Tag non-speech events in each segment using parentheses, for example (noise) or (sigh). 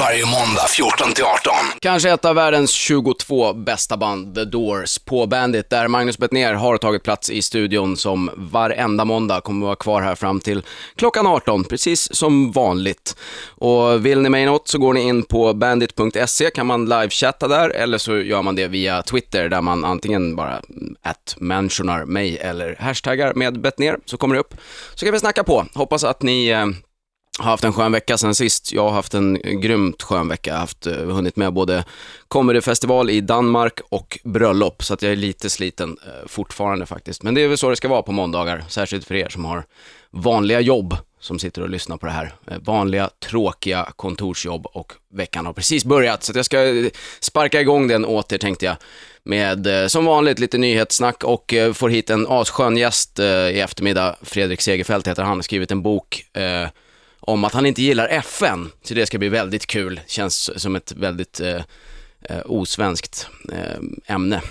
Varje måndag 14 till 18. Kanske ett av världens 22 bästa band, The Doors, på Bandit, där Magnus Bettner har tagit plats i studion som varenda måndag kommer att vara kvar här fram till klockan 18, precis som vanligt. Och vill ni mig något så går ni in på bandit.se, kan man livechatta där, eller så gör man det via Twitter, där man antingen bara att mentionar mig eller hashtaggar med Bettner, så kommer det upp. Så kan vi snacka på. Hoppas att ni eh, har haft en skön vecka sen sist. Jag har haft en grymt skön vecka. Jag har haft, eh, hunnit med både comedyfestival i Danmark och bröllop, så att jag är lite sliten eh, fortfarande faktiskt. Men det är väl så det ska vara på måndagar, särskilt för er som har vanliga jobb som sitter och lyssnar på det här. Eh, vanliga, tråkiga kontorsjobb och veckan har precis börjat, så att jag ska eh, sparka igång den åter tänkte jag. Med eh, som vanligt lite nyhetssnack och eh, får hit en asskön gäst i eftermiddag. Fredrik Segerfeldt heter han, har skrivit en bok eh, om att han inte gillar FN. Så det ska bli väldigt kul, känns som ett väldigt eh, eh osvenskt eh, ämne.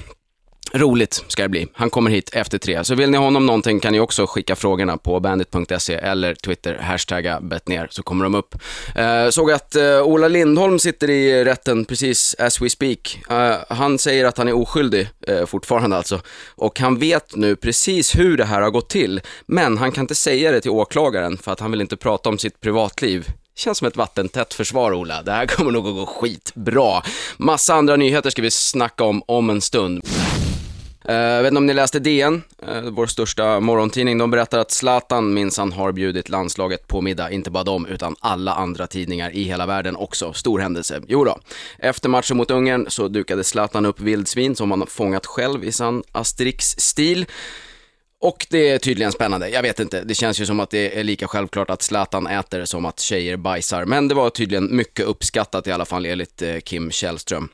Roligt ska det bli. Han kommer hit efter tre. Så vill ni honom någonting kan ni också skicka frågorna på bandit.se eller Twitter, hashtagga bettner, så kommer de upp. Eh, såg att eh, Ola Lindholm sitter i rätten precis as we speak. Eh, han säger att han är oskyldig, eh, fortfarande alltså. Och han vet nu precis hur det här har gått till. Men han kan inte säga det till åklagaren för att han vill inte prata om sitt privatliv. Känns som ett vattentätt försvar, Ola. Det här kommer nog att gå skitbra. Massa andra nyheter ska vi snacka om om en stund. Eh, jag vet inte om ni läste DN, eh, vår största morgontidning. De berättar att Zlatan minsann har bjudit landslaget på middag. Inte bara dem, utan alla andra tidningar i hela världen också. Stor händelse. Jo då. Efter matchen mot Ungern så dukade Zlatan upp vildsvin som han fångat själv i sann Asterix-stil. Och det är tydligen spännande. Jag vet inte, det känns ju som att det är lika självklart att Zlatan äter som att tjejer bajsar. Men det var tydligen mycket uppskattat i alla fall enligt eh, Kim Källström.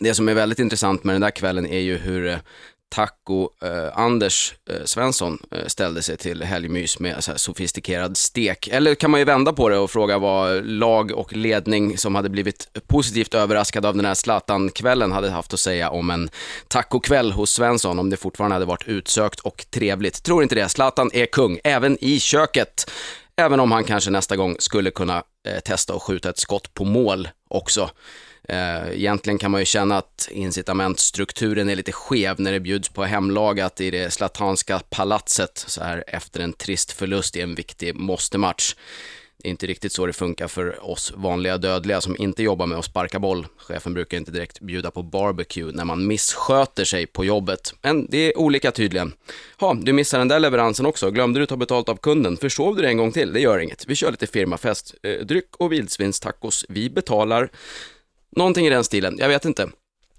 Det som är väldigt intressant med den där kvällen är ju hur Taco eh, Anders eh, Svensson eh, ställde sig till helgmys med så här sofistikerad stek. Eller kan man ju vända på det och fråga vad lag och ledning som hade blivit positivt överraskade av den här Zlatan-kvällen hade haft att säga om en tacokväll hos Svensson, om det fortfarande hade varit utsökt och trevligt. Tror inte det. Zlatan är kung, även i köket. Även om han kanske nästa gång skulle kunna eh, testa att skjuta ett skott på mål också. Eh, egentligen kan man ju känna att incitamentstrukturen är lite skev när det bjuds på hemlagat i det slatanska palatset så här efter en trist förlust i en viktig måste-match. Det är inte riktigt så det funkar för oss vanliga dödliga som inte jobbar med att sparka boll. Chefen brukar inte direkt bjuda på barbecue när man missköter sig på jobbet. Men det är olika tydligen. Ja, du missade den där leveransen också. Glömde du ta betalt av kunden? Försov du det en gång till? Det gör inget. Vi kör lite firmafest. Eh, dryck och vildsvinstacos. Vi betalar. Någonting i den stilen, jag vet inte.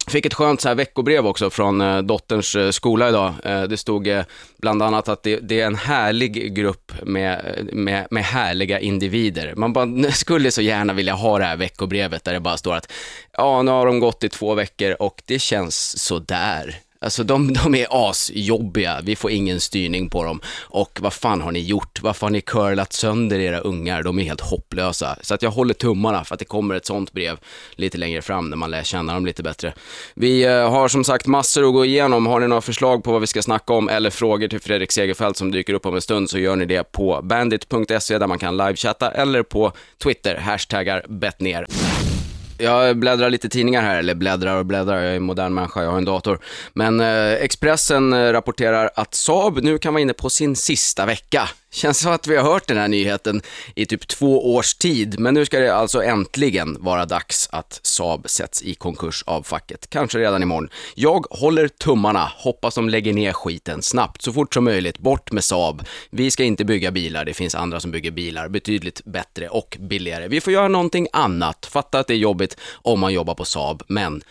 Fick ett skönt så här veckobrev också från eh, dotterns eh, skola idag. Eh, det stod bland annat att det, det är en härlig grupp med, med, med härliga individer. Man bara, skulle så gärna vilja ha det här veckobrevet där det bara står att ja, nu har de gått i två veckor och det känns sådär. Alltså de, de är asjobbiga, vi får ingen styrning på dem. Och vad fan har ni gjort? Varför har ni curlat sönder era ungar? De är helt hopplösa. Så att jag håller tummarna för att det kommer ett sånt brev lite längre fram när man lär känna dem lite bättre. Vi eh, har som sagt massor att gå igenom. Har ni några förslag på vad vi ska snacka om eller frågor till Fredrik Segerfeldt som dyker upp om en stund så gör ni det på bandit.se där man kan livechatta eller på Twitter, hashtaggar bettner. Jag bläddrar lite tidningar här, eller bläddrar och bläddrar, jag är en modern människa, jag har en dator. Men eh, Expressen eh, rapporterar att Saab nu kan vara inne på sin sista vecka. Känns som att vi har hört den här nyheten i typ två års tid, men nu ska det alltså äntligen vara dags att Saab sätts i konkurs av facket. Kanske redan imorgon. Jag håller tummarna, hoppas de lägger ner skiten snabbt, så fort som möjligt. Bort med Saab. Vi ska inte bygga bilar, det finns andra som bygger bilar betydligt bättre och billigare. Vi får göra någonting annat. Fatta att det är jobbigt om man jobbar på Saab, men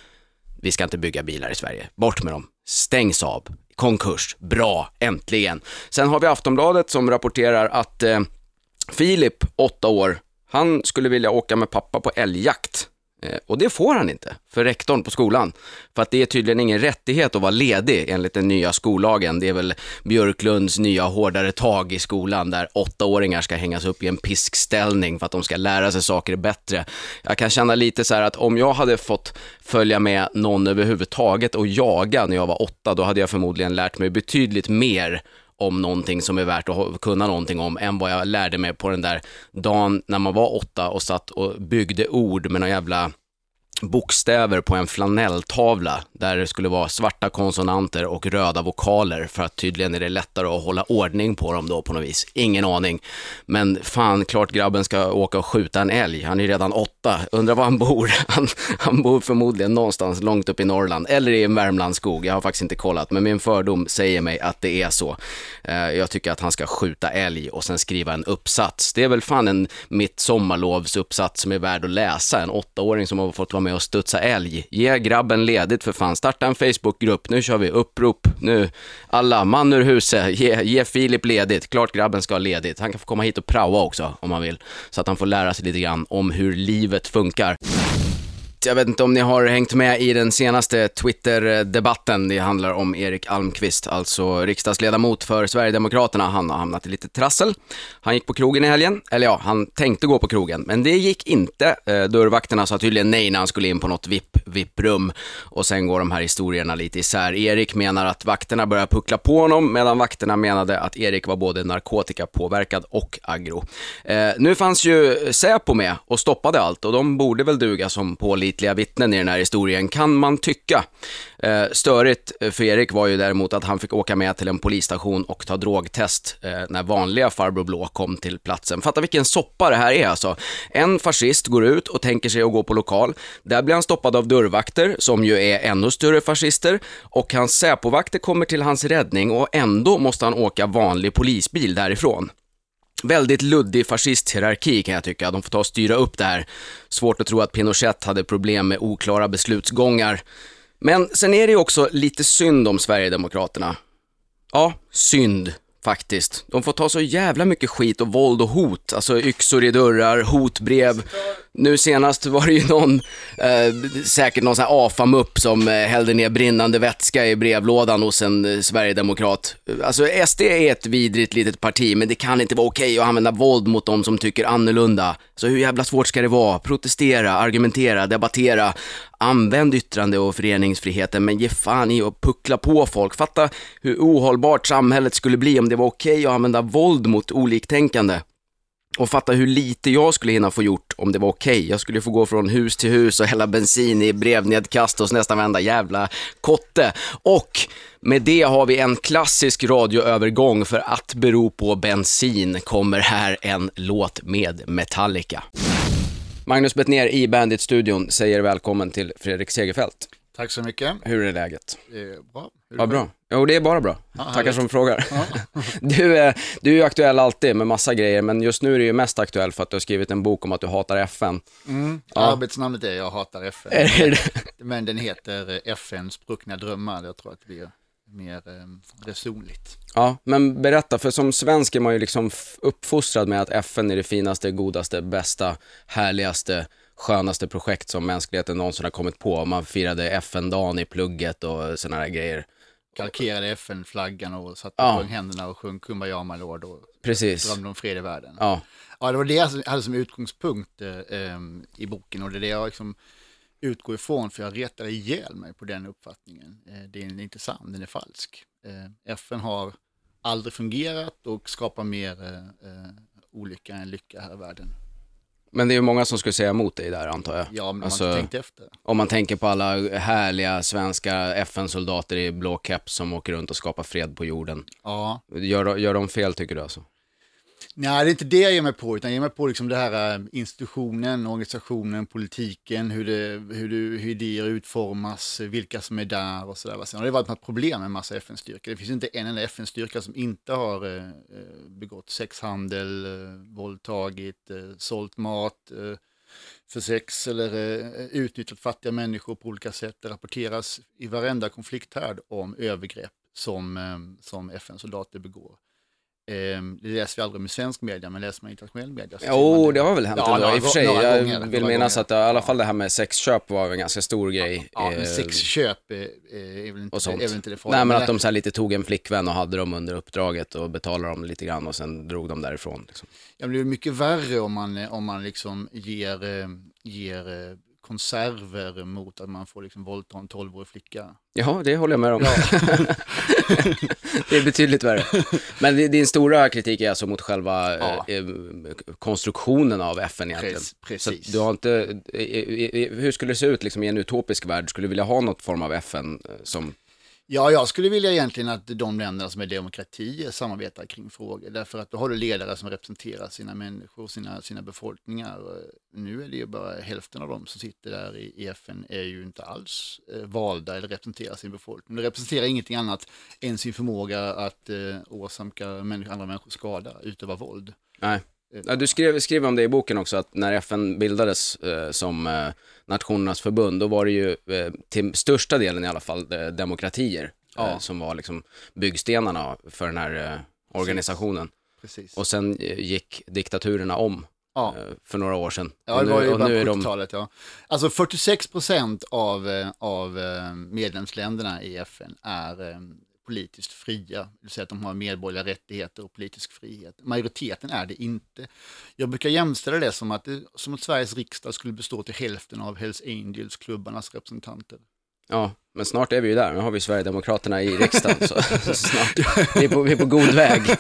vi ska inte bygga bilar i Sverige. Bort med dem. Stäng Saab. Konkurs. Bra, äntligen. Sen har vi Aftonbladet som rapporterar att eh, Filip, åtta år, han skulle vilja åka med pappa på älgjakt. Eh, och det får han inte, för rektorn på skolan. För att det är tydligen ingen rättighet att vara ledig enligt den nya skollagen. Det är väl Björklunds nya hårdare tag i skolan där åttaåringar ska hängas upp i en piskställning för att de ska lära sig saker bättre. Jag kan känna lite så här att om jag hade fått följa med någon överhuvudtaget och jaga när jag var åtta, då hade jag förmodligen lärt mig betydligt mer om någonting som är värt att kunna någonting om än vad jag lärde mig på den där dagen när man var åtta och satt och byggde ord med någon jävla bokstäver på en flanelltavla där det skulle vara svarta konsonanter och röda vokaler för att tydligen är det lättare att hålla ordning på dem då på något vis. Ingen aning. Men fan, klart grabben ska åka och skjuta en älg. Han är redan åtta. Undrar var han bor. (laughs) Han, han bor förmodligen någonstans långt upp i Norrland eller i en Värmlandsskog. Jag har faktiskt inte kollat, men min fördom säger mig att det är så. Eh, jag tycker att han ska skjuta älg och sen skriva en uppsats. Det är väl fan en mitt sommarlovsuppsats som är värd att läsa. En åttaåring som har fått vara med och studsa älg. Ge grabben ledigt för fan. Starta en Facebookgrupp. Nu kör vi upprop. Nu, alla, man ur huset. Ge, ge Filip ledigt. Klart grabben ska ha ledigt. Han kan få komma hit och praoa också om han vill. Så att han får lära sig lite grann om hur livet funkar. Jag vet inte om ni har hängt med i den senaste Twitter-debatten. Det handlar om Erik Almqvist, alltså riksdagsledamot för Sverigedemokraterna. Han har hamnat i lite trassel. Han gick på krogen i helgen, eller ja, han tänkte gå på krogen, men det gick inte. Eh, dörrvakterna sa tydligen nej när han skulle in på något VIP, VIP-rum. Och sen går de här historierna lite isär. Erik menar att vakterna börjar puckla på honom, medan vakterna menade att Erik var både narkotikapåverkad och aggro. Eh, nu fanns ju Säpo med och stoppade allt och de borde väl duga som pålitliga vittnen i den här historien, kan man tycka. Eh, störigt för Erik var ju däremot att han fick åka med till en polisstation och ta drogtest eh, när vanliga farbror Blå kom till platsen. Fatta vilken soppa det här är alltså. En fascist går ut och tänker sig att gå på lokal. Där blir han stoppad av dörrvakter, som ju är ännu större fascister, och hans Säpovakter kommer till hans räddning och ändå måste han åka vanlig polisbil därifrån. Väldigt luddig fascisthierarki kan jag tycka. De får ta och styra upp det här. Svårt att tro att Pinochet hade problem med oklara beslutsgångar. Men sen är det ju också lite synd om Sverigedemokraterna. Ja, synd faktiskt. De får ta så jävla mycket skit och våld och hot. Alltså yxor i dörrar, hotbrev. Alltså, nu senast var det ju någon, eh, säkert någon sån här AFA-mupp som eh, hällde ner brinnande vätska i brevlådan hos en eh, sverigedemokrat. Alltså SD är ett vidrigt litet parti, men det kan inte vara okej att använda våld mot de som tycker annorlunda. Så hur jävla svårt ska det vara? Protestera, argumentera, debattera. Använd yttrande och föreningsfriheten, men ge fan i att puckla på folk. Fatta hur ohållbart samhället skulle bli om det var okej att använda våld mot oliktänkande. Och fatta hur lite jag skulle hinna få gjort om det var okej. Jag skulle få gå från hus till hus och hälla bensin i brevnedkast hos nästan varenda jävla kotte. Och med det har vi en klassisk radioövergång för att bero på bensin kommer här en låt med Metallica. Magnus Bettner i Bandit-studion säger välkommen till Fredrik Segerfeldt. Tack så mycket. Hur är läget? Eh, bra. Vad bra. Jo, det är bara bra. Tackar härligt. som frågar. (laughs) Du, är, du är ju aktuell alltid med massa grejer, men just nu är du ju mest aktuell för att du har skrivit en bok om att du hatar FN. Mm. Arbetsnamnet är Jag hatar FN. Är det- Men den heter eh, FN spruckna drömmar. Jag tror att det blir mer eh, resonligt. Ja, men berätta, för som svensk är man ju liksom uppfostrad med att FN är det finaste, godaste, bästa, härligaste, skönaste projekt som mänskligheten någonsin har kommit på. Man firade FN-dagen i plugget och sådana här grejer. Kalkerade FN-flaggan och satte Ja. på händerna och sjöng Kumbaya my lord och Precis. drömde om fred i världen. Ja, Ja, det var det jag hade som utgångspunkt eh, eh, i boken och det är det jag liksom utgår ifrån för jag retade ihjäl mig på den uppfattningen. Eh, det är inte sann, den är falsk. Eh, FN har aldrig fungerat och skapar mer eh, eh, olycka än lycka här i världen. Men det är ju många som skulle säga emot dig där antar jag. Ja, men Alltså- man har inte tänkt efter. Om man tänker på alla härliga svenska FN-soldater i blå keps som åker runt och skapar fred på jorden. Ja, Gör, gör de fel tycker du alltså? Nej det är inte det jag ger mig på, utan jag ger mig på liksom det här eh, institutionen, organisationen, politiken, hur, det, hur, det, hur idéer utformas, vilka som är där och sådär. Sen har det varit ett problem med en massa FN-styrkor. Det finns inte en enda FN-styrka som inte har eh, eh, begått sexhandel, våldtagit, sålt mat för sex eller utnyttjat fattiga människor på olika sätt. Det rapporteras i varenda konflikthärd om övergrepp som, som FN-soldater begår. Eh, det läser vi aldrig i svensk media, men läser man internationell media så ser man Jo, det har väl hänt Ja, ändå. I och för sig, jag gånger, vill minnas att det, i alla fall det här med sexköp var en ganska stor grej. Ja, eh, men sexköp är, är väl inte, är väl inte det farliga. Nej, men att det- de så här lite tog en flickvän och hade dem under uppdraget och betalade dem lite grann och sen drog de därifrån. Liksom. Ja, men det är mycket värre om man, om man liksom ger, eh, ger eh, konserver mot att man får liksom våldta en 12-årig flicka. Ja, det håller jag med om. (laughs) det är betydligt värre. Men di- din stora kritik är alltså mot själva Ja. eh, eh, konstruktionen av FN egentligen. Prec- Så precis. att du har inte, eh, hur skulle det se ut liksom, i en utopisk värld? Skulle du vilja ha något form av FN som, Ja, jag skulle vilja egentligen att de länder som är demokratier samarbetar kring frågor. Därför att då har du ledare som representerar sina människor, sina, sina befolkningar. Och Nu är det ju bara hälften av dem som sitter där i, FN är ju inte alls eh, valda eller representerar sin befolkning. De representerar ingenting annat än sin förmåga att eh, åsamka människor, andra människor skada, utöva våld. nej. Ja, du skrev, skrev om det i boken också, att när FN bildades eh, som eh, Nationernas förbund, då var det ju eh, till största delen i alla fall eh, demokratier eh, Ja. som var liksom byggstenarna för den här organisationen. Precis. Och sen gick diktaturerna om ja. för några år sedan. Ja, det var ju bara de- 70-talet. Ja. Alltså 46 procent av, av medlemsländerna i FN är politiskt fria, det vill säga att de har medborgerliga rättigheter och politisk frihet. Majoriteten är det inte. Jag brukar jämställa det som att, det, som att Sveriges riksdag skulle bestå till hälften av Hells Angels-klubbarnas representanter. Ja, men snart är vi ju där. Nu har vi Sverigedemokraterna i riksdagen, så så snart. Vi är på, vi är på god väg. (laughs)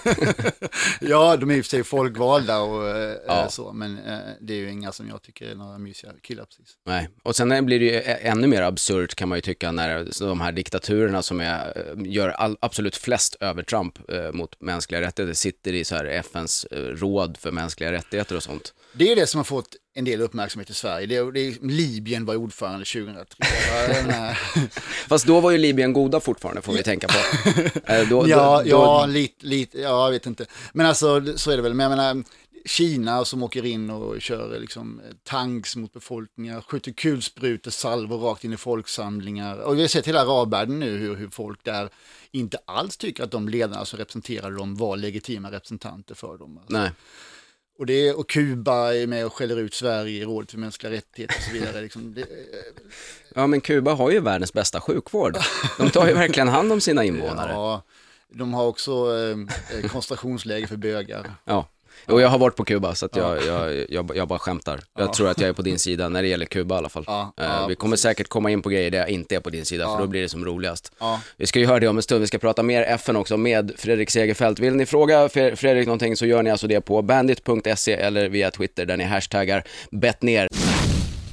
Ja, de är i och för sig folkvalda och eh, Ja. så, men eh, det är ju inga som jag tycker är några mysiga killar precis. Nej, och sen blir det ju ännu mer absurt kan man ju tycka när de här diktaturerna som är, eh, gör all, absolut flest övertramp eh, mot mänskliga rättigheter sitter i så här FNs eh, råd för mänskliga rättigheter och sånt. Det är det som har fått en del uppmärksamhet i Sverige. Det det Libyen var ordförande 2003. Ja, den här- Fast då var ju Libyen goda fortfarande, får vi tänka på. (laughs) Eh, Då, ja, då, ja, lite, lite, ja, jag vet inte. Men alltså, så är det väl. Men jag menar, Kina som åker in och kör liksom tanks mot befolkningar, skjuter kulsprutor, salvor rakt in i folksamlingar. Och vi har sett hela arabvärlden nu hur, hur folk där inte alls tycker att de ledarna som representerar dem var legitima representanter för dem. Alltså. Nej, Och, det, och Kuba är med och skäller ut Sverige i rådet för mänskliga rättigheter och så vidare. Liksom, det, ja men Kuba har ju världens bästa sjukvård. De tar ju verkligen hand om sina invånare. ja, de har också eh, koncentrationsläger för bögar. Ja. Och jag har varit på Kuba, så att jag, jag, jag, jag bara skämtar. Jag tror att jag är på din sida när det gäller Kuba i alla fall. Eh, vi kommer precis. säkert komma in på grejer där jag inte är på din sida, för då blir det som roligast. Vi ska ju höra det om en stund, vi ska prata mer FN också med Fredrik Segerfeldt. Vill ni fråga Fre- Fredrik någonting så gör ni alltså det på bandit.se eller via Twitter där ni hashtaggar bettner.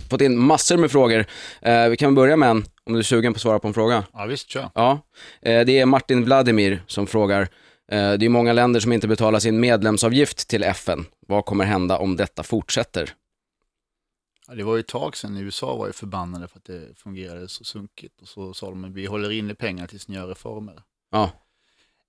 Fått in massor med frågor. Eh, vi kan börja med en, om du är sugen på att svara på en fråga. Ja, visst, kör. Ja, eh, det är Martin Vladimir som frågar. Eh, Det är många länder som inte betalar sin medlemsavgift till FN. Vad kommer hända om detta fortsätter? Ja, det var ju ett tag sedan USA var ju förbannade för att det fungerade så sunkigt. Och så sa de att vi håller inne pengar tills ni gör reformer. Ja,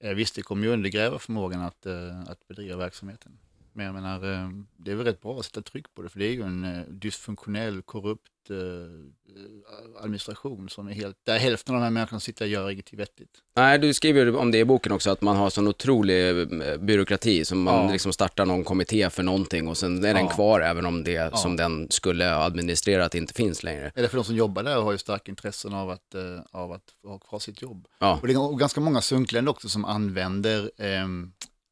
Eh, visst, det kommer ju undergräva förmågan att, eh, att bedriva verksamheten. Men jag menar, eh, det är väl rätt bra att sätta tryck på det, för det är ju en eh, dysfunktionell, korrupt eh, administration som är helt, där hälften av de här människorna sitter och gör ingenting vettigt. Nej, du skriver om det i boken också, att man har sån otrolig byråkrati, som man Ja. liksom startar någon kommitté för någonting och sen är den Ja. kvar även om det som den skulle ha administrerat inte finns längre. Eller för de som jobbar där har ju starka intressen av att, av att ha kvar sitt jobb. Ja, Och det är ganska många sunkländer också som använder eh,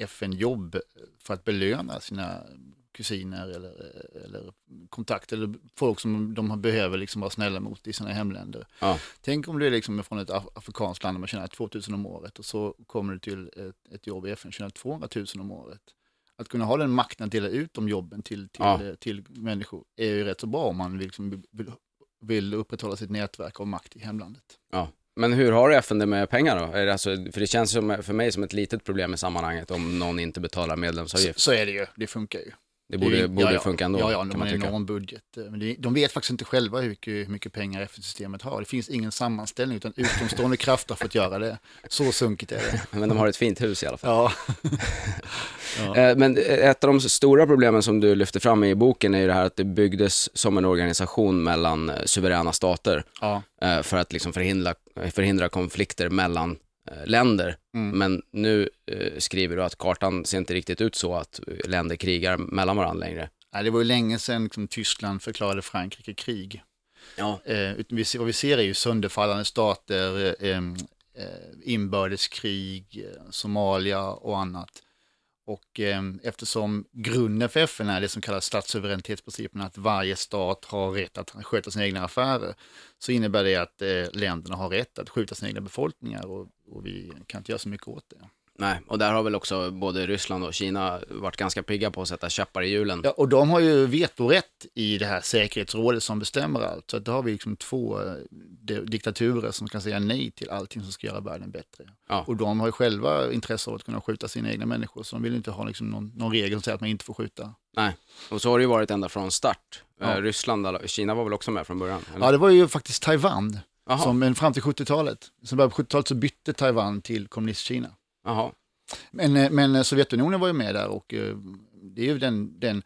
FN-jobb för att belöna sina kusiner eller, eller kontakter eller folk som de behöver liksom vara snälla mot i sina hemländer. ja, Tänk om du är liksom från ett af- afrikanskt land och man tjänar 2000 om året och så kommer du till ett, ett jobb i FN och tjänar 200 000 om året. Att kunna ha den makten att dela ut de jobben till, till, Ja. eh, till människor är ju rätt så bra om man vill, liksom, vill, vill upprätthålla sitt nätverk av makt i hemlandet. ja. Men hur har FN det med pengar då? Är det alltså, för det känns som, för mig som ett litet problem i sammanhanget om någon inte betalar Så, medlemsavgift. så är det ju, det funkar ju. Det borde, är- borde ja, ja. funka ändå, Ja, ja, de har man en enorm budget. Men det, de vet faktiskt inte själva hur mycket, hur mycket pengar FN-systemet har. Det finns ingen sammanställning utan utomstående krafter har fått göra det. Så sunkigt är det. (laughs) Men de har ett fint hus i alla fall. Ja, (laughs) Eh, Men ett av de stora problemen som du lyfter fram i boken är ju det här att det byggdes som en organisation mellan eh, suveräna stater ja, eh, för att liksom förhindra, förhindra konflikter mellan eh, länder. Mm. Men nu eh, skriver du att kartan ser inte riktigt ut så att eh, länder krigar mellan varandra längre. Nej, det var ju länge sedan liksom, Tyskland förklarade Frankrike krig. Ja. Eh, vi vad vi ser är ju sönderfallande stater, eh, eh, inbördeskrig, eh, Somalia och annat. Och eh, eftersom grunden för FN är det som kallas statssuveränitetsprincipen, att varje stat har rätt att sköta sina egna affärer, så innebär det att eh, länderna har rätt att skjuta sina egna befolkningar och, och vi kan inte göra så mycket åt det. Nej, och där har väl också både Ryssland och Kina varit ganska pigga på att sätta käppar i hjulen. Ja, och de har ju vetorätt i det här säkerhetsrådet som bestämmer allt. Så att då har vi liksom två eh, diktaturer som kan säga nej till allting som ska göra världen bättre. Ja. Och de har ju själva intresse av att kunna skjuta sina egna människor, så de vill inte ha liksom någon, någon regel som säger att man inte får skjuta. Nej, och så har det ju varit ända från start. Ja. Eh, Ryssland, alla- Kina var väl också med från början? eller? Ja, det var ju faktiskt Taiwan, Som, men fram till 70-talet. Sen början på 70-talet så bytte Taiwan till kommunistkina. Men, eh, men Sovjetunionen var ju med där och eh, det är ju den, den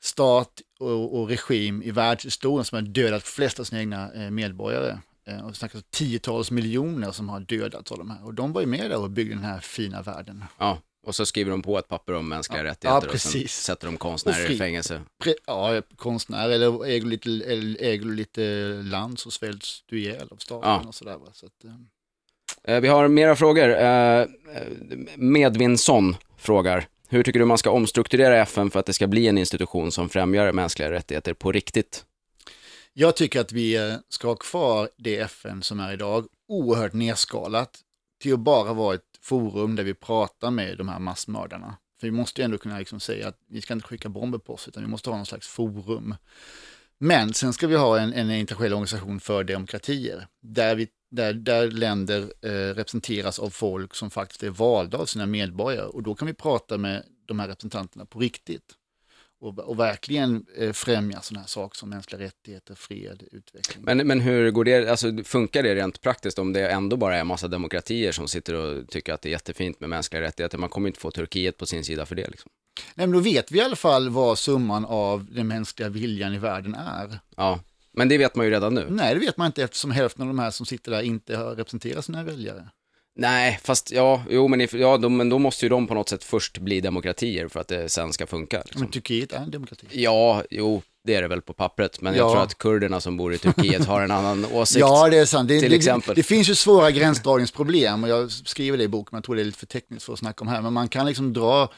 stat och, och regim i världshistorien som har dödat flest av sina egna eh, medborgare. Eh, Och vi snackar tiotals miljoner som har dödats av de här. Och de var ju med där och byggde den här fina världen. Ja, och så skriver de på ett papper om mänskliga Ja, rättigheter ja, och sen sätter de konstnärer i fängelse. Pre, ja, konstnär eller äger du lite, äger du lite land så svälts du ihjäl av staten Ja. och sådär. Så att, eh, Eh, Vi har mera frågor. Eh, eh, Medvinsson frågar, hur tycker du man ska omstrukturera FN för att det ska bli en institution som främjar mänskliga rättigheter på riktigt? Jag tycker att vi ska ha kvar det FN som är idag, oerhört nedskalat, till att bara vara ett forum där vi pratar med de här massmördarna. För vi måste ju ändå kunna liksom säga att vi ska inte skicka bomber på oss, utan vi måste ha någon slags forum. Men sen ska vi ha en, en internationell organisation för demokratier, där, vi, där, där länder eh, representeras av folk som faktiskt är valda av sina medborgare. Och då kan vi prata med de här representanterna på riktigt och, och verkligen eh, främja sådana här saker som mänskliga rättigheter, fred, utveckling. Men, men hur går det, alltså funkar det rent praktiskt om det ändå bara är en massa demokratier som sitter och tycker att det är jättefint med mänskliga rättigheter? Man kommer inte få Turkiet på sin sida för det liksom. Nej, men då vet vi i alla fall vad summan av den mänskliga viljan i världen är. Ja, men det vet man ju redan nu. Nej, det vet man inte eftersom hälften av de här som sitter där inte har representerat sina väljare. Nej, fast ja, jo, men, if, ja, de, men då måste ju de på något sätt först bli demokratier för att det sen ska funka. Liksom. Men Turkiet är en demokrati. Ja, jo, det är det väl på pappret, men jag Ja. tror att kurderna som bor i Turkiet har en annan (laughs) åsikt. Ja, det är sant. Det, till det, exempel. det finns ju svåra gränsdragningsproblem och jag skriver det i boken, men jag tror det är lite för tekniskt för att snacka om här. Men man kan liksom dra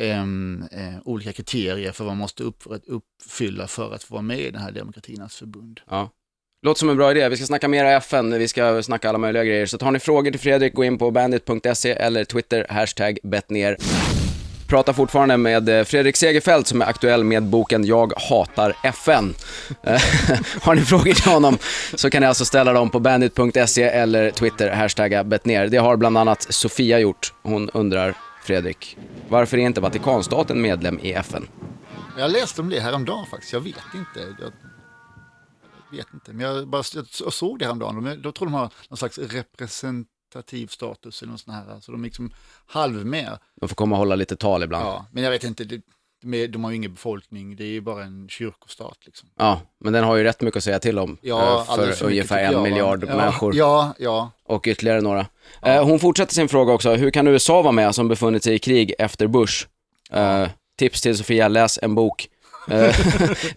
ehm, eh, olika kriterier för vad man måste upp, uppfylla för att få vara med i den här demokratiernas förbund. Ja. Låter som en bra idé. Vi ska snacka mera FN, vi ska snacka alla möjliga grejer. Så har ni frågor till Fredrik, gå in på bandit.se eller Twitter, hashtag bettner. Pratar fortfarande med eh, Fredrik Segerfeldt som är aktuell med boken Jag hatar FN. Eh, (laughs) har ni frågor till honom så kan ni alltså ställa dem på bandit.se eller Twitter, hashtagga bettner. Det har bland annat Sofia gjort. Hon undrar, Fredrik, varför är inte Vatikanstaten medlem i FN? Jag läste om det häromdagen faktiskt, jag vet inte. Jag vet inte, men jag, bara, jag såg det häromdagen. De, då tror de har någon slags representativ status eller något sånt här. Så de är liksom halv med. De får komma och hålla lite tal ibland. Ja, men jag vet inte, det, de, har ju ingen befolkning, det är ju bara en kyrkostat liksom. Ja, men den har ju rätt mycket att säga till om Ja, eh, för mycket, ungefär en jag, miljard ja, människor Ja, ja. och ytterligare några. Eh, hon fortsätter sin fråga också, hur kan USA vara med som befunnit sig i krig efter Bush? Eh, tips till Sofia, läs en bok. Eh,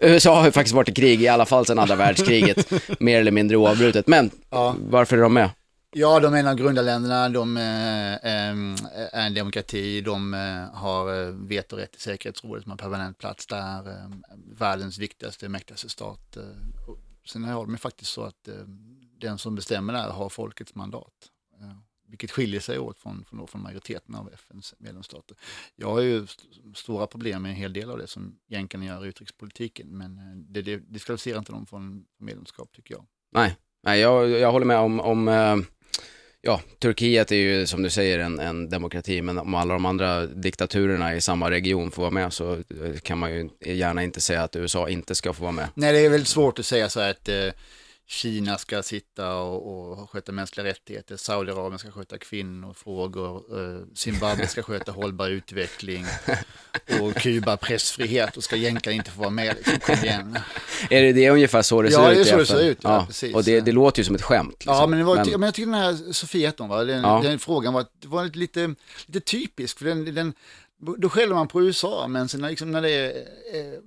(laughs) USA har ju faktiskt varit i krig i alla fall sedan andra världskriget, mer eller mindre oavbrutet. Men Ja. varför är de med? Ja, de är en av grundarländerna, de eh, eh, är en demokrati, de har vetorätt i säkerhetsrådet, som har permanent plats där, världens viktigaste, mäktigaste stat. Sen har de ju faktiskt så att den som bestämmer där har folkets mandat, vilket skiljer sig åt från, från, från majoriteten av FNs medlemsstater. Jag har ju st stora problem med en hel del av det som jänkarna gör i utrikespolitiken, men eh, det, det diskvalificerar inte dem från medlemskap tycker jag. Nej, Nej jag, jag håller med om, om eh, ja, Turkiet är ju som du säger en, en demokrati, men om alla de andra diktaturerna i samma region får vara med så eh, kan man ju gärna inte säga att USA inte ska få vara med. Nej, det är väldigt svårt att säga så här att eh, Kina ska sitta och, och sköta mänskliga rättigheter, Saudiarabien ska sköta kvinnofrågor, eh, Zimbabwe ska sköta hållbar utveckling och Kuba pressfrihet och ska jänkarna inte få vara med. Liksom, kom igen. Är det, det är ungefär så det Ja, ser det ut är i så det ser ut, ja, precis. Och det, det låter ju som ett skämt. Liksom. Ja, men, det var, men... jag tycker den här Sofia hette hon, va? Den, Ja. den frågan var, det var lite, lite typisk, för den, den, då skäller man på USA, men sen liksom, när det är eh,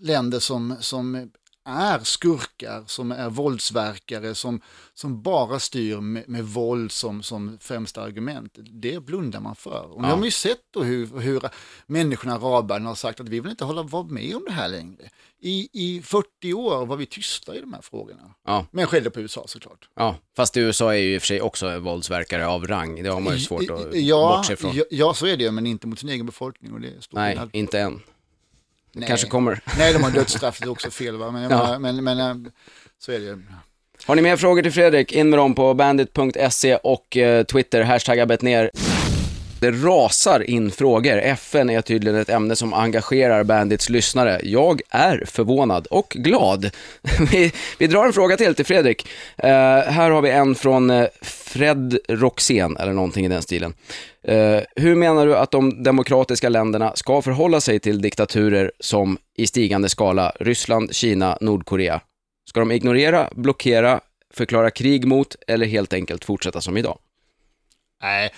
länder som, som är skurkar, som är våldsverkare, som, som bara styr med, med våld som, som främsta argument. Det blundar man för. Och nu Ja. har man ju sett då hur, hur människorna, araberna, har sagt att vi vill inte hålla vara med om det här längre. I, I 40 år var vi tysta i de här frågorna. Ja. Men skällde på USA såklart. Ja, fast USA är ju i och för sig också våldsverkare av rang. Det har man ju svårt att ja, bortse ifrån. Ja, ja, så är det, men inte mot sin egen befolkning. Och det är Nej, skillnad. inte än. Nej. Kanske kommer. Nej, de har (laughs) dödsstraff, det är också fel va? Men, Ja. men, men eh, så är det ju. Har ni mer frågor till Fredrik, in med dem på bandit.se och eh, Twitter, hashtagga ner. Det rasar in frågor. FN är tydligen ett ämne som engagerar Bandits lyssnare. Jag är förvånad och glad. (laughs) vi, vi drar en fråga till till Fredrik. Uh, här har vi en från eh, Fred Roxén, eller någonting i den stilen. Uh, hur menar du att de demokratiska länderna ska förhålla sig till diktaturer som i stigande skala Ryssland, Kina, Nordkorea? Ska de ignorera, blockera, förklara krig mot eller helt enkelt fortsätta som idag? Nej,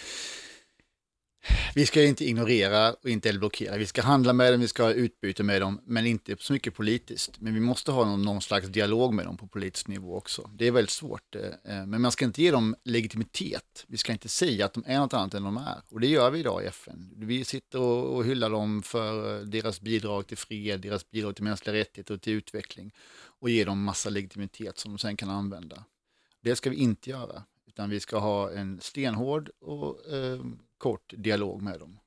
vi ska inte ignorera och inte heller blockera. Vi ska handla med dem, vi ska ha utbyte med dem, men inte så mycket politiskt. Men vi måste ha någon, någon slags dialog med dem på politisk nivå också. Det är väldigt svårt, eh, eh, men man ska inte ge dem legitimitet. Vi ska inte säga att de är något annat än de är. Och det gör vi idag i FN. Vi sitter och, och hyllar dem för eh, deras bidrag till fred, deras bidrag till mänskliga rättigheter och till utveckling. Och ger dem massa legitimitet som de sen kan använda. Det ska vi inte göra, utan vi ska ha en stenhård och eh, kort dialog med dem.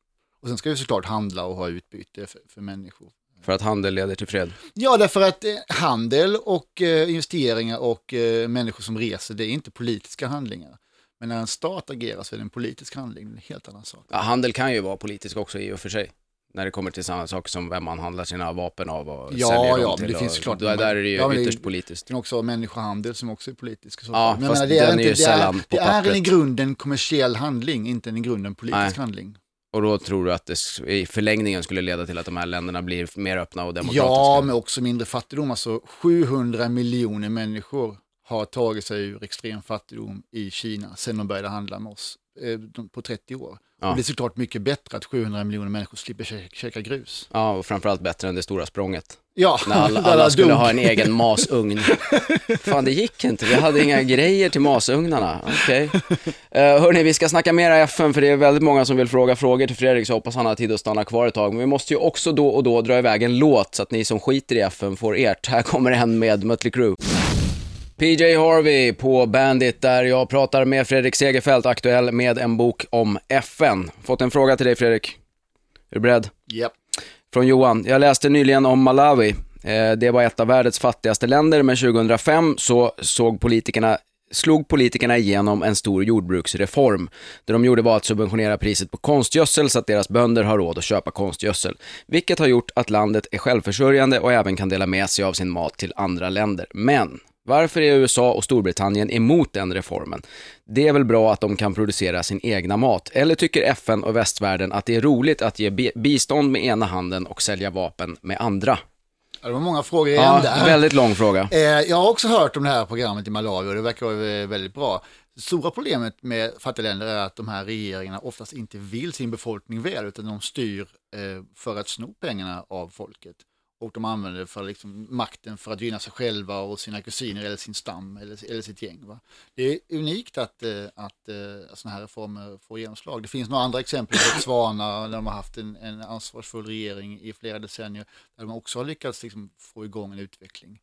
Och sen ska vi såklart handla och ha utbyte för, för människor. För att handel leder till fred. Ja, därför att eh, handel och eh, investeringar och eh, människor som reser, det är inte politiska handlingar. Men när en stat agerar så är det en politisk handling, en helt annan sak. Ja, handel kan ju vara politisk också i och för sig. När det kommer till samma saker som vem man handlar sina vapen av och Ja, säljer dem ja, till. men det och, finns såklart- Där, där är det ju Ja, men det- ytterst politiskt. Det kan också människohandel som också är politisk. så Ja. Men fast menar, den är ju det sällan är, på Det är en i pappret. grunden kommersiell handling, inte en i grunden politisk Nej. handling. Och då tror du att det i förlängningen skulle leda till att de här länderna blir mer öppna och demokratiska? Ja, men också mindre fattigdom. Alltså 700 miljoner människor har tagit sig ur extrem fattigdom i Kina sedan de började handla med oss på 30 år. Ja. Och det är såklart mycket bättre att 700 miljoner människor slipper kä- käka grus. Ja, och framförallt bättre än det stora språnget. Ja, När (laughs) alla, alla dog. skulle ha en egen masugn. (laughs) Fan, det gick inte. Vi hade inga grejer till masugnarna. Okej. Okay. hörni, vi ska snacka mera FN för det är väldigt många som vill fråga frågor till Fredrik, så jag hoppas han har tid att stanna kvar ett tag. Men vi måste ju också då och då dra iväg en låt så att ni som skiter i FN får ert. Här kommer en med Mötley Crüe. PJ Harvey på Bandit där jag pratar med Fredrik Segerfeldt, aktuell med en bok om FN. Fått en fråga till dig Fredrik. Är du beredd? Japp. Från Johan. Jag läste nyligen om Malawi. Eh, Det var ett av världens fattigaste länder, men 2005 så såg politikerna slog politikerna igenom en stor jordbruksreform. Det de gjorde var att subventionera priset på konstgödsel så att deras bönder har råd att köpa konstgödsel. Vilket har gjort att landet är självförsörjande och även kan dela med sig av sin mat till andra länder. Men varför är USA och Storbritannien emot den reformen? Det är väl bra att de kan producera sin egna mat? Eller tycker FN och västvärlden att det är roligt att ge bi- bistånd med ena handen och sälja vapen med andra? Det var många frågor igen Ja, där. väldigt lång fråga. Eh, jag har också hört om det här programmet i Malawi och det verkar vara eh, väldigt bra. Det stora problemet med fattiga länder är att de här regeringarna oftast inte vill sin befolkning väl utan de styr eh, för att sno pengarna av folket. Och de använder det för liksom makten för att gynna sig själva och sina kusiner eller sin stam eller, eller sitt gäng. Va? Det är unikt att, eh, att, eh, att sådana här reformer får genomslag. Det finns några andra exempel, Botswana, där de har haft en, en ansvarsfull regering i flera decennier, där de också har lyckats liksom, få igång en utveckling.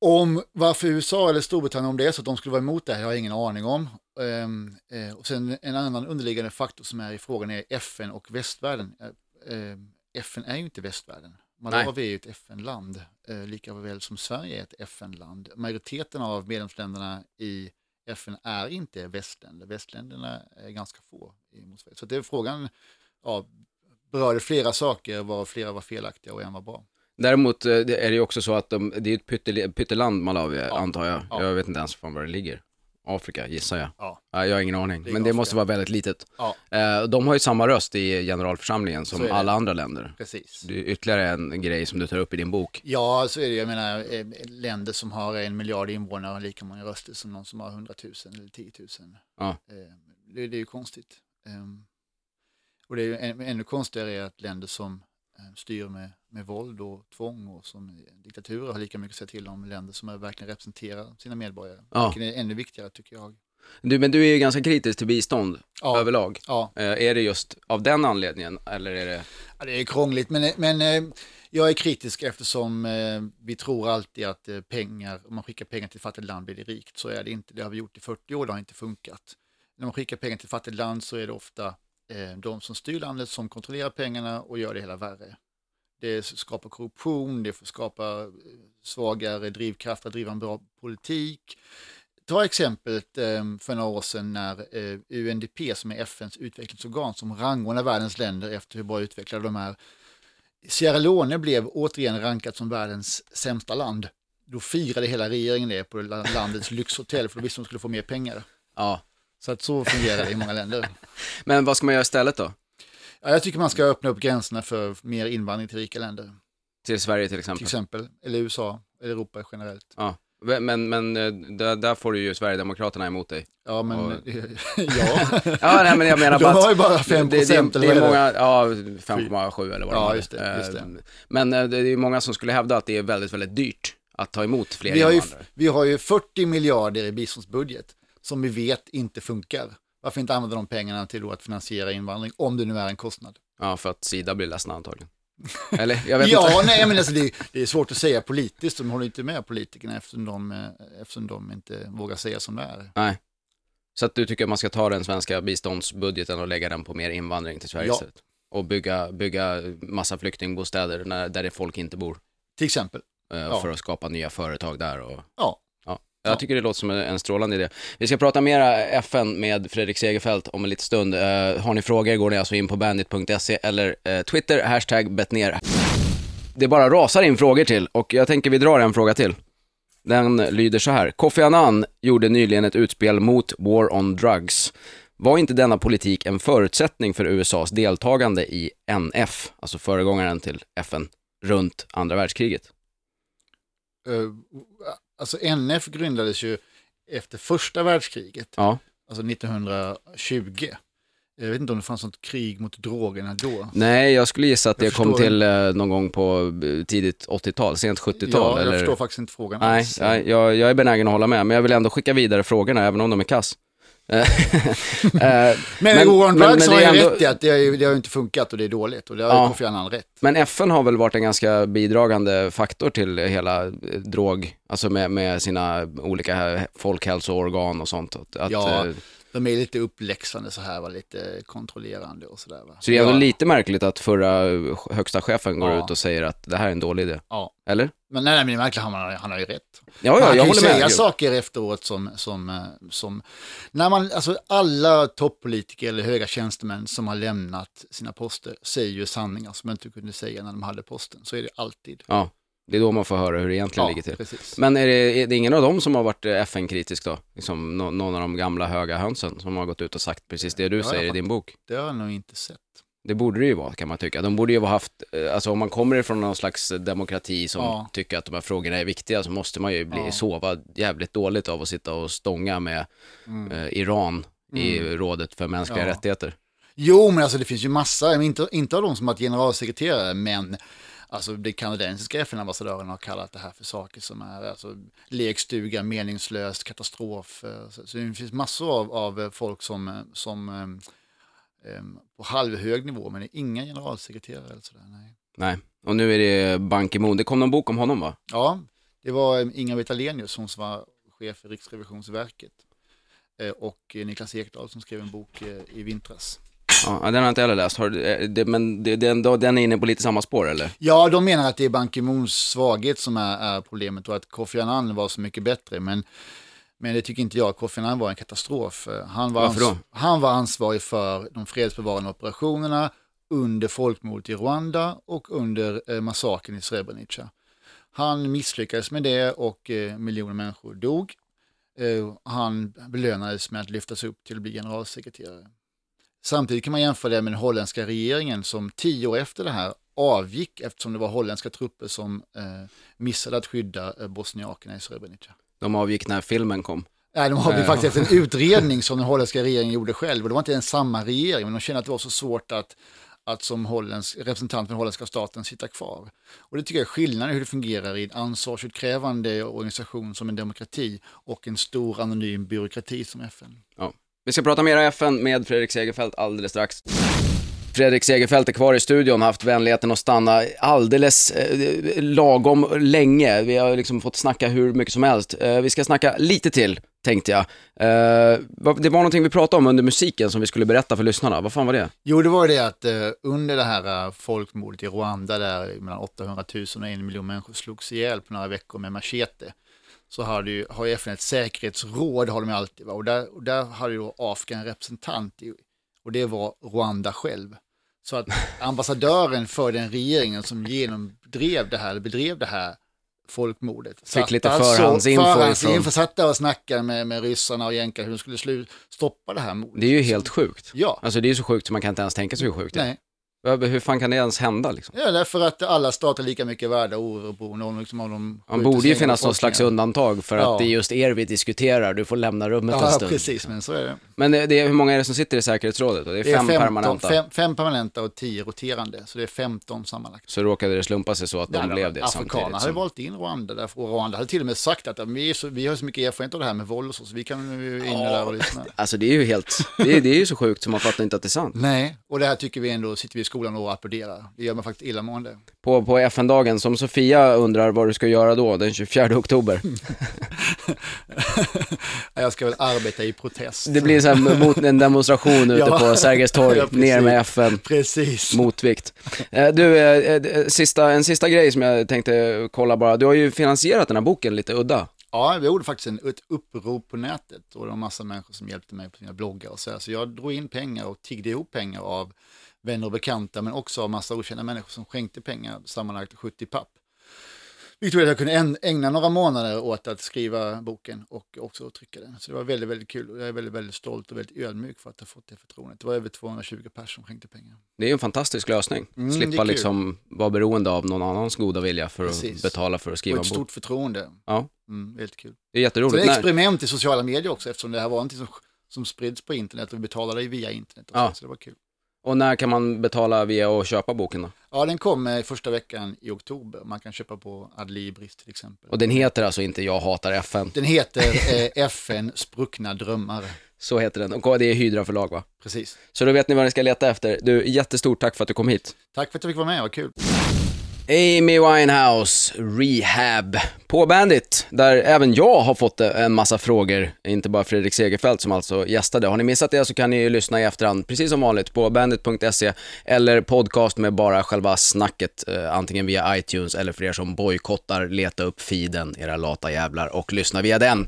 Om varför USA eller Storbritannien, om det är så att de skulle vara emot det här, har jag ingen aning om. Ehm, eh, och sen en annan underliggande faktor som är i frågan är FN och västvärlden. Ehm, FN är ju inte västvärlden. Malawi är ju ett FN-land, eh, lika väl som Sverige är ett FN-land. Majoriteten av medlemsländerna i FN är inte västländer. Västländerna är ganska få. i motsvarighet. Så det är frågan, ja, berörde flera saker, var flera var felaktiga och en var bra. Däremot eh, är det ju också så att de, det är ett pytte, pytteland Malawi, antar jag. Ja. Jag vet inte ens var det ligger. Afrika, gissar jag. Ja. Ja, jag har ingen aning, Det men det Afrika. måste vara väldigt litet. Ja, Eh, De har ju samma röst i generalförsamlingen som alla andra länder. precis. Det är ytterligare en grej som du tar upp i din bok. Ja, så är det. Jag menar, eh, länder som har en miljard invånare har lika många röster som någon som har 100 000 eller 10 000. Ja. Eh, Det, det är ju konstigt. Ehm, Och det är ju än- ännu konstigare är att länder som styr med, med våld och tvång och som diktaturer har lika mycket att säga till om länder som verkligen representerar sina medborgare. Ja. Vilket är ännu viktigare tycker jag. Du, men du är ju ganska kritisk till bistånd Ja. överlag. Ja, Eh, är det just av den anledningen eller är det... Ja, det är krångligt, men, men eh, jag är kritisk eftersom eh, vi tror alltid att eh, pengar, om man skickar pengar till ett fattigt land blir det rikt. Så är det inte. Det har vi gjort i 40 år, det har inte funkat. När man skickar pengar till ett fattigt land så är det ofta eh, Eh, de som styr landet som kontrollerar pengarna och gör det hela värre. Det skapar korruption, det skapar eh, svagare drivkrafter att driva en bra politik. Ta exemplet eh, för några år sedan när UNDP, som är FNs utvecklingsorgan, som rangordnar världens länder efter hur bra utvecklade de är. Sierra Leone blev återigen rankat som världens sämsta land. Då firade hela regeringen det på landets lyxhotell för då visste de skulle få mer pengar. Ja. Så att så fungerar det i många länder. (laughs) Men vad ska man göra istället då? Ja, jag tycker man ska öppna upp gränserna för mer invandring till rika länder. Till Sverige till Till exempel? exempel, eller USA, eller Europa generellt. Ja. Men, men eh, där, där får du ju Sverigedemokraterna emot dig. Ja, men Och- (laughs) ja. (laughs) Ja, nej, men jag menar De bara har ju bara 5 det, det, procent det, eller det är många, ja 5,7 eller vad Ja, just det, just det. Eh, Men eh, det är ju många som skulle hävda att det är väldigt, väldigt dyrt att ta emot fler Vi har, ju, vi har ju 40 miljarder i biståndsbudget som vi vet inte funkar. Varför inte använda de pengarna till att finansiera invandring om det nu är en kostnad? Ja, för att Sida blir ledsna antagligen. Eller, jag vet (laughs) Ja, inte. nej, men alltså det, det är svårt att säga politiskt, de håller inte med politikerna eftersom de, eh, eftersom de inte vågar säga som det är. Nej. Så att du tycker att man ska ta den svenska biståndsbudgeten och lägga den på mer invandring till Sverige Ja. istället? Och bygga, bygga massa flyktingbostäder när, där det folk inte bor. Till exempel. eh, Ja. För att skapa nya företag där och Ja, Ja, jag Ja. tycker det låter som en- strålande idé. Vi ska prata mera FN med Fredrik Segerfeldt om en liten stund. Eh, har ni frågor går ni alltså in på bandit.se eller eh, Twitter, hashtag betner. Det bara rasar in frågor till och jag tänker vi drar en fråga till. Den lyder så här. Kofi Annan gjorde nyligen ett utspel mot War on Drugs. Var inte denna politik en förutsättning för USAs deltagande i NF, alltså föregångaren till FN, runt andra världskriget? eh, alltså NF grundades ju efter första världskriget, Ja. alltså 1920. Jag vet inte om det fanns något krig mot drogerna då. Nej, jag skulle gissa att Jag det kom till eh, någon gång på eh, tidigt 80-tal, sent 70-tal. Ja, jag eller... förstår faktiskt inte frågan Nej, alls. jag, jag, jag är benägen att hålla med, men jag vill ändå skicka vidare frågorna, även om de är kass. (laughs) Eh, Men, Men- men- Drugs men har ju ändå- rätt i att det har, det har inte funkat och det är dåligt och det har Ja. Kofi Annan rätt. men FN har väl varit en ganska bidragande faktor till hela eh, drog, alltså med, med sina olika folkhälsoorgan och sånt. Att, att, Ja. eh, De är lite uppläxande så här, var lite kontrollerande och sådär. Så det är ja, lite märkligt att förra högsta chefen går Ja. ut och säger att det här är en dålig idé. Ja. Eller? Men nej, nej, men det är märkligt, han, han har ju rätt. Ja, ja, han jag kan ju säga med. saker efteråt som, som, eh, som, när man, alltså alla toppolitiker eller höga tjänstemän som har lämnat sina poster säger ju sanningar som de inte kunde säga när de hade posten. Så är det alltid. Ja, det är då man får höra hur det egentligen ligger till. precis. Men är det, är det ingen av dem som har varit eh, FN-kritisk då? Liksom nå- någon av de gamla höga hönsen som har gått ut och sagt precis det du Ja, jag säger i din bok? Det har jag nog inte sett. Det borde det ju vara kan man tycka. De borde ju ha haft, eh, alltså om man kommer ifrån någon slags demokrati som Ja. tycker att de här frågorna är viktiga så måste man ju bli, Ja. sova jävligt dåligt av att sitta och stånga med Mm. eh, Iran i rådet för mänskliga Ja. rättigheter. Jo, men alltså det finns ju massa, inte, inte av de som har varit generalsekreterare, men alltså det kanadensiska FN-ambassadören har kallat det här för saker som är alltså, lekstuga, meningslöst, katastrof. eh, Så, så det finns massor av, av folk som, eh, som eh, på halvhög nivå, men det är inga generalsekreterare eller sådär. Nej. Nej, och nu är det Ban Ki-Moon. Det kom någon bok om honom va? Ja, det var Inga-Britt Ahlenius som var chef för Riksrevisionsverket och Niklas Ekdahl som skrev en bok i vintras. Ja, den har jag inte heller läst. Har, eh, det, men det, den, den är inne på lite samma spår eller? Ja, de menar att det är Ban Ki-Moons svaghet som är, är problemet och att Kofi Annan var så mycket bättre. Men, men det tycker inte jag. Kofi Annan var en katastrof. Han var, Varför då? han var ansvarig för de fredsbevarande operationerna under folkmordet i Rwanda och under eh, massakern i Srebrenica. Han misslyckades med det och eh, miljoner människor dog. Eh, han belönades med att lyftas upp till att bli generalsekreterare. Samtidigt kan man jämföra det med den holländska regeringen som tio år efter det här avgick eftersom det var holländska trupper som eh, missade att skydda eh, bosniakerna i Srebrenica. De avgick när filmen kom. Nej, de avgick Eh. faktiskt efter en (laughs) utredning som den holländska regeringen gjorde själv och det var inte ens samma regering men de kände att det var så svårt att, att som holländsk, representant för den holländska staten sitta kvar. Och det tycker jag är skillnaden i hur det fungerar i en ansvarsutkrävande organisation som en demokrati och en stor anonym byråkrati som FN. Ja. Vi ska prata mer om FN med Fredrik Segerfeldt alldeles strax. Fredrik Segerfeldt är kvar i studion, haft vänligheten att stanna alldeles eh, lagom länge. Vi har liksom fått snacka hur mycket som helst. Eh, vi ska snacka lite till, tänkte jag. Eh, det var någonting vi pratade om under musiken som vi skulle berätta för lyssnarna. Vad fan var det? Jo, det var det att eh, under det här eh, folkmordet i Rwanda där mellan 800 000 och en miljon människor slogs ihjäl på några veckor med machete så har, ju, har ju FN ett säkerhetsråd, har de alltid, va? Och, där, och där hade ju Afrika en representant i, och det var Rwanda själv. Så att (laughs) ambassadören för den regeringen som genomdrev det här, bedrev det här folkmordet. satt lite alltså- förhandsinfo förhandsinfo, satt där och snackade med, med ryssarna och jänkarna hur de skulle slu, stoppa det här mordet. Det är ju helt sjukt. Ja, Alltså det är så sjukt så man kan inte ens tänka sig hur sjukt det är. nej. Hur fan kan det ens hända liksom? Ja, därför att alla stater är lika mycket värda oberoende om liksom, om de Man borde ju finnas någon slags undantag för Ja. att det är just er vi diskuterar, du får lämna rummet en Ja, stund. precis, men så är det. Men det, det är, hur många är det som sitter i säkerhetsrådet? Det är, Det är fem, 15, permanenta. Fem, fem permanenta och tio roterande, så det är 15 sammanlagt. Så råkade det slumpa sig så att de Ja, blev det Afrikanerna samtidigt. hade Som... valt in Rwanda, därför Rwanda hade till och med sagt att vi, så, vi har så mycket erfarenhet av det här med våld och så, så vi kan ju in där och lyssna. Alltså det är ju helt, det är, det är ju så sjukt så man fattar inte att det är sant. Nej, och det här tycker vi ändå, sitter vi skolan och applåderar. Det gör man faktiskt illamående. På, på FN-dagen, som Sofia undrar vad du ska göra då, den 24 oktober. (laughs) Jag ska väl arbeta i protest. Det blir så här mot en demonstration (laughs) ute Ja. på Sergels torg, Ja, ner med FN. Precis. Motvikt. Eh, Du, eh, eh, sista, en sista grej som jag tänkte kolla bara. Du har ju finansierat den här boken lite udda. Ja, vi gjorde faktiskt en, ett upprop på nätet och det var en massa människor som hjälpte mig på sina bloggar och så här. Så jag drog in pengar och tiggde ihop pengar av vänner och bekanta men också av massa okända människor som skänkte pengar, sammanlagt 70 papp. Vilket gjorde att jag kunde ägna några månader åt att skriva boken och också trycka den. Så det var väldigt, väldigt kul och jag är väldigt, väldigt stolt och väldigt ödmjuk för att ha fått det förtroendet. Det var över 220 personer som skänkte pengar. Det är en fantastisk lösning. Mm, Slippa liksom vara beroende av någon annans goda vilja för Precis. att betala för att Och skriva en ett bok. stort förtroende. Ja, Mm, väldigt kul. det är Så jätteroligt. det är experiment i sociala medier också eftersom det här var någonting som, som sprids på internet och vi betalade via internet. Och Ja. så, så det var kul. Och när kan man betala via att köpa boken då? Ja, den kom eh, första veckan i oktober. Man kan köpa på Adlibris till exempel. Och den heter alltså inte Jag hatar FN. Den heter eh, FN Spruckna drömmar. Så heter den. Och det är Hydra förlag va? Precis. Så då vet ni vad ni ska leta efter. Du, jättestort tack för att du kom hit. Tack för att jag fick vara med, vad kul. Amy Winehouse, Rehab, på Bandit, där även jag har fått eh, en massa frågor, inte bara Fredrik Segerfeldt som alltså gästade. Har ni missat det så kan ni ju lyssna i efterhand, precis som vanligt, på bandit.se eller podcast med bara själva snacket, eh, antingen via iTunes eller för er som bojkottar, leta upp feeden, era lata jävlar, och lyssna via den.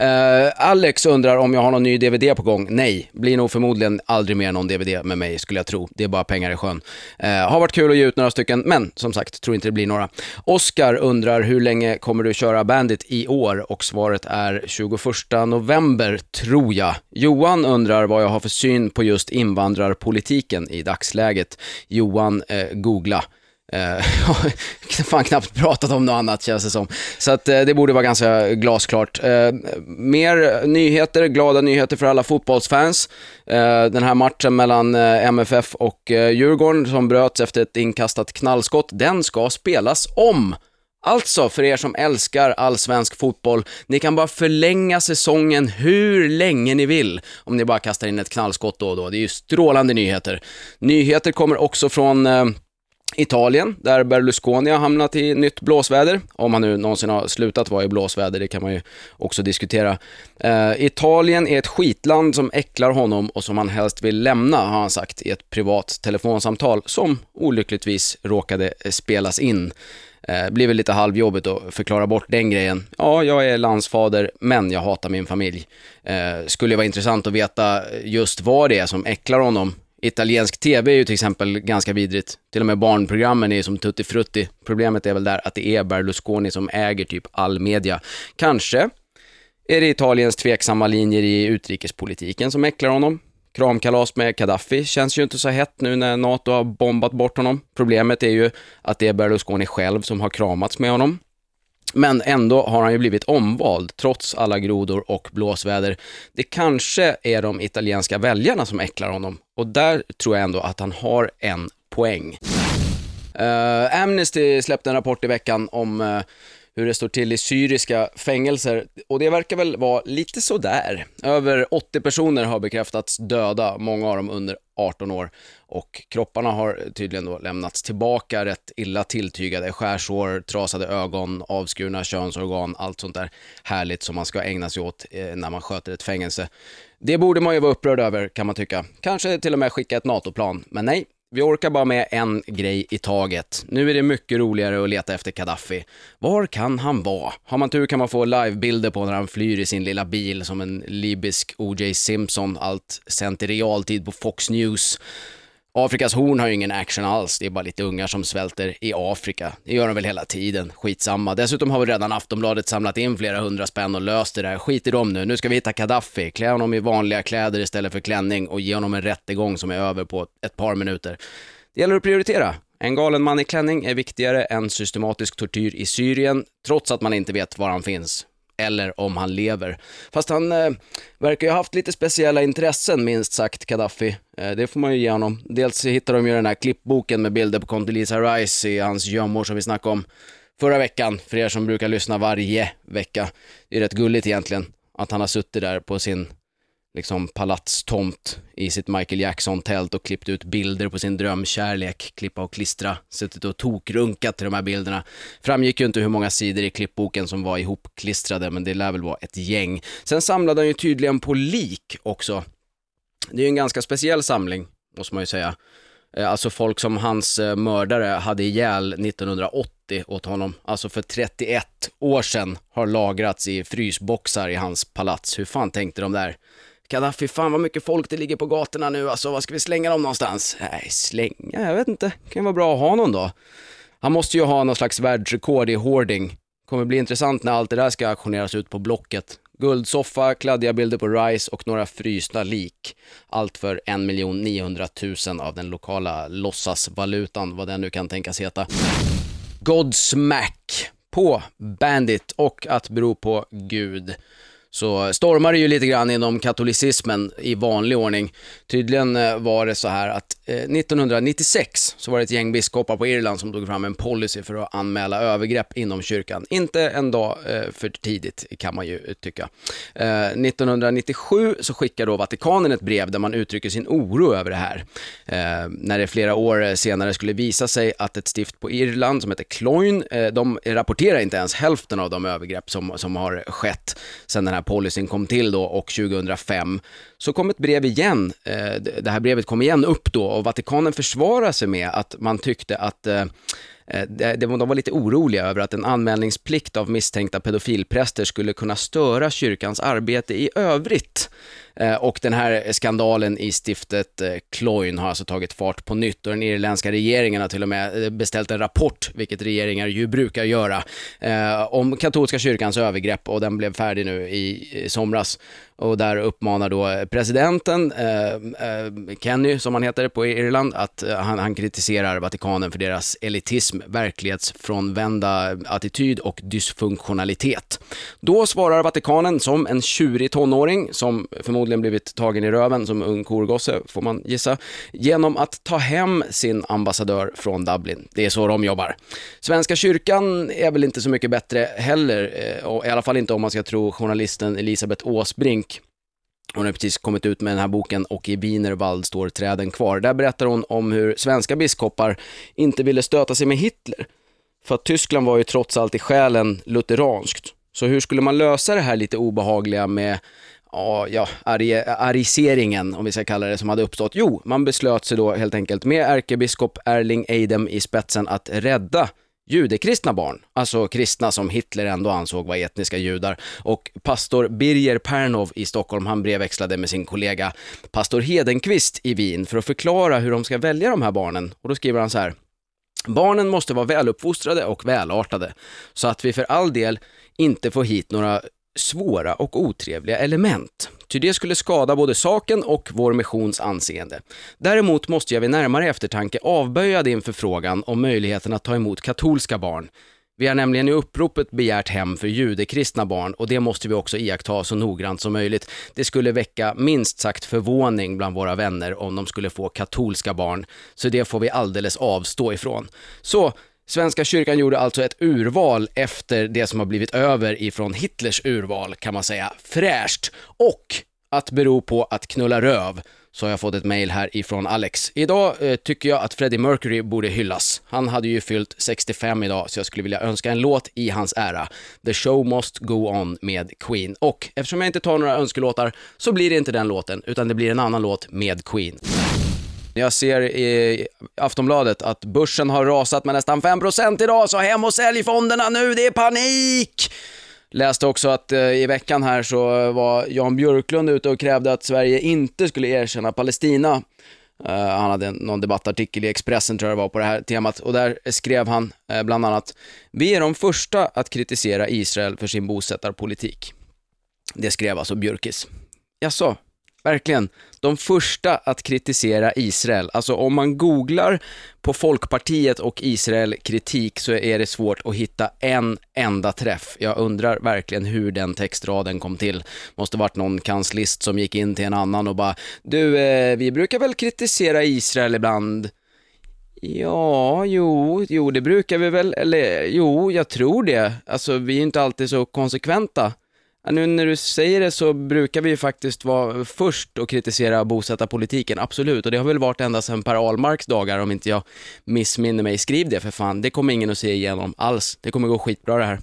Uh, Alex undrar om jag har någon ny DVD på gång. Nej, blir nog förmodligen aldrig mer någon DVD med mig skulle jag tro. Det är bara pengar i sjön. Uh, har varit kul att ge ut några stycken, men som sagt, tror inte det blir några. Oskar undrar hur länge kommer du köra Bandit i år? Och svaret är 21 november, tror jag. Johan undrar vad jag har för syn på just invandrarpolitiken i dagsläget. Johan, eh, googla. Eh, Jag (laughs) har fan knappt pratat om något annat känns det som. Så att eh, det borde vara ganska glasklart. Eh, mer nyheter, glada nyheter för alla fotbollsfans. Eh, den här matchen mellan eh, MFF och eh, Djurgården som bröts efter ett inkastat knallskott, den ska spelas om. Alltså, för er som älskar allsvensk fotboll, ni kan bara förlänga säsongen hur länge ni vill om ni bara kastar in ett knallskott då och då. Det är ju strålande nyheter. Nyheter kommer också från eh, Italien, där Berlusconi har hamnat i nytt blåsväder. Om han nu någonsin har slutat vara i blåsväder, det kan man ju också diskutera. Eh, Italien är ett skitland som äcklar honom och som han helst vill lämna, har han sagt i ett privat telefonsamtal som olyckligtvis råkade spelas in. Eh, blir väl lite halvjobbigt att förklara bort den grejen. Ja, jag är landsfader, men jag hatar min familj. Eh, skulle vara intressant att veta just vad det är som äcklar honom. Italiensk tv är ju till exempel ganska vidrigt. Till och med barnprogrammen är som tutti frutti. Problemet är väl där att det är Berlusconi som äger typ all media. Kanske är det Italiens tveksamma linjer i utrikespolitiken som äcklar honom. Kramkalas med Gaddafi känns ju inte så hett nu när NATO har bombat bort honom. Problemet är ju att det är Berlusconi själv som har kramats med honom. Men ändå har han ju blivit omvald trots alla grodor och blåsväder. Det kanske är de italienska väljarna som äcklar honom och där tror jag ändå att han har en poäng. Uh, Amnesty släppte en rapport i veckan om uh, hur det står till i syriska fängelser och det verkar väl vara lite sådär. Över 80 personer har bekräftats döda, många av dem under 18 år och kropparna har tydligen då lämnats tillbaka rätt illa tilltygade, skärsår, trasade ögon, avskurna könsorgan, allt sånt där härligt som man ska ägna sig åt eh, när man sköter ett fängelse. Det borde man ju vara upprörd över kan man tycka. Kanske till och med skicka ett NATO-plan, men nej, vi orkar bara med en grej i taget. Nu är det mycket roligare att leta efter Gaddafi. Var kan han vara? Har man tur kan man få livebilder på när han flyr i sin lilla bil som en libysk O.J. Simpson, allt sänt i realtid på Fox News. Afrikas horn har ju ingen action alls, det är bara lite ungar som svälter i Afrika. Det gör de väl hela tiden, skitsamma. Dessutom har vi redan Aftonbladet samlat in flera hundra spänn och löst det där. Skit i dem nu, nu ska vi hitta Gaddafi, klä honom i vanliga kläder istället för klänning och ge honom en rättegång som är över på ett par minuter. Det gäller att prioritera. En galen man i klänning är viktigare än systematisk tortyr i Syrien, trots att man inte vet var han finns eller om han lever. Fast han eh, verkar ju ha haft lite speciella intressen, minst sagt, Gaddafi. Eh, det får man ju ge honom. Dels hittar de ju den här klippboken med bilder på Condoleezza Rice i hans gömmor som vi snackade om förra veckan, för er som brukar lyssna varje vecka. Det är rätt gulligt egentligen, att han har suttit där på sin liksom palatstomt i sitt Michael Jackson-tält och klippt ut bilder på sin drömkärlek, klippa och klistra, suttit och tokrunkat till de här bilderna. Framgick ju inte hur många sidor i klippboken som var ihopklistrade, men det lär väl vara ett gäng. Sen samlade han ju tydligen på lik också. Det är ju en ganska speciell samling, måste man ju säga. Eh, alltså folk som hans eh, mördare hade ihjäl 1980 åt honom, alltså för 31 år sedan, har lagrats i frysboxar i hans palats. Hur fan tänkte de där? Gaddafi, fan vad mycket folk det ligger på gatorna nu alltså, vad ska vi slänga dem någonstans? Nej, slänga, jag vet inte, kan ju vara bra att ha någon då. Han måste ju ha någon slags världsrekord i hoarding. Kommer bli intressant när allt det där ska auktioneras ut på Blocket. Guldsoffa, kladdiga bilder på Rice och några frysta lik. Allt för 1 900 000 av den lokala låtsasvalutan, vad den nu kan tänkas heta. Godsmack på Bandit och att bero på Gud så stormar det ju lite grann inom katolicismen i vanlig ordning. Tydligen eh, var det så här att eh, 1996 så var det ett gäng biskopar på Irland som tog fram en policy för att anmäla övergrepp inom kyrkan. Inte en dag eh, för tidigt kan man ju tycka. 1997 så skickar då Vatikanen ett brev där man uttrycker sin oro över det här. När det flera år senare skulle visa sig att ett stift på Irland som heter Cloyne, de rapporterar inte ens hälften av de övergrepp som, som har skett sedan den här policyn kom till då och 2005 så kom ett brev igen. Eh, det här brevet kom igen upp då och Vatikanen försvarar sig med att man tyckte att eh, eh de var lite oroliga över att en anmälningsplikt av misstänkta pedofilpräster skulle kunna störa kyrkans arbete i övrigt. Eh, och den här skandalen i stiftet eh, Cloyne har alltså tagit fart på nytt och den irländska regeringen har till och med eh, beställt en rapport, vilket regeringar ju brukar göra, om katolska kyrkans övergrepp och den blev färdig nu i somras. Och där uppmanar då eh, presidenten, eh, eh, Kenny som han heter på Irland, att han, han kritiserar Vatikanen för deras elitism, verklighetsfrånvända attityd och dysfunktionalitet. Då svarar Vatikanen som en tjurig tonåring som förmodligen blivit tagen i röven som ung korgosse, får man gissa, genom att ta hem sin ambassadör från Dublin. Det är så de jobbar. Svenska kyrkan är väl inte så mycket bättre heller, eh, och i alla fall inte om man ska tro journalisten Elisabeth Åsbrink. Hon har precis kommit ut med den här boken och i Wienerwald står träden kvar. Där berättar hon om hur svenska biskopar inte ville stöta sig med Hitler. För att Tyskland var ju trots allt i själen lutheranskt. Så hur skulle man lösa det här lite obehagliga med ja, ariseringen, om vi ska kalla det, som hade uppstått? Jo, man beslöt sig då helt enkelt med ärkebiskop Erling Eidem i spetsen att rädda judekristna barn, alltså kristna som Hitler ändå ansåg var etniska judar. Och pastor Birger Pernov i Stockholm, han brevväxlade med sin kollega pastor Hedenqvist i Wien för att förklara hur de ska välja de här barnen. Och då skriver han så här. Barnen måste vara väluppfostrade och välartade, så att vi för all del inte får hit några svåra och otrevliga element, ty det skulle skada både saken och vår missions anseende. Däremot måste jag vid närmare eftertanke avböja din förfrågan om möjligheten att ta emot katolska barn. Vi har nämligen i uppropet begärt hem för judekristna barn och det måste vi också iaktta så noggrant som möjligt. Det skulle väcka minst sagt förvåning bland våra vänner om de skulle få katolska barn, så det får vi alldeles avstå ifrån. Så Svenska kyrkan gjorde alltså ett urval efter det som har blivit över ifrån Hitlers urval, kan man säga. Fräscht! Och att bero på att knulla röv så har jag fått ett mail här ifrån Alex. Idag eh, tycker jag att Freddie Mercury borde hyllas. Han hade ju fyllt 65 idag, så jag skulle vilja önska en låt i hans ära. The show must go on med Queen. Och eftersom jag inte tar några önskelåtar så blir det inte den låten, utan det blir en annan låt med Queen. Jag ser i Aftonbladet att börsen har rasat med nästan 5% idag, så hem och sälj fonderna nu, det är panik! Läste också att eh, i veckan här så var Jan Björklund ute och krävde att Sverige inte skulle erkänna Palestina. Eh, han hade någon debattartikel i Expressen tror jag det var på det här temat och där skrev han eh, bland annat Vi är de första att kritisera Israel för sin bosättarpolitik. Det skrev alltså Björkis. Jaså, Verkligen. De första att kritisera Israel. Alltså om man googlar på Folkpartiet och Israel kritik så är det svårt att hitta en enda träff. Jag undrar verkligen hur den textraden kom till. Måste varit någon kanslist som gick in till en annan och bara Du, eh, vi brukar väl kritisera Israel ibland? Ja, jo, jo, det brukar vi väl, eller jo, jag tror det. Alltså, vi är inte alltid så konsekventa. Ja, nu när du säger det så brukar vi ju faktiskt vara först och kritisera bosättarpolitiken, absolut. Och det har väl varit ända sedan Per Ahlmarks dagar, om inte jag missminner mig. Skriv det för fan, det kommer ingen att se igenom alls. Det kommer gå skitbra det här.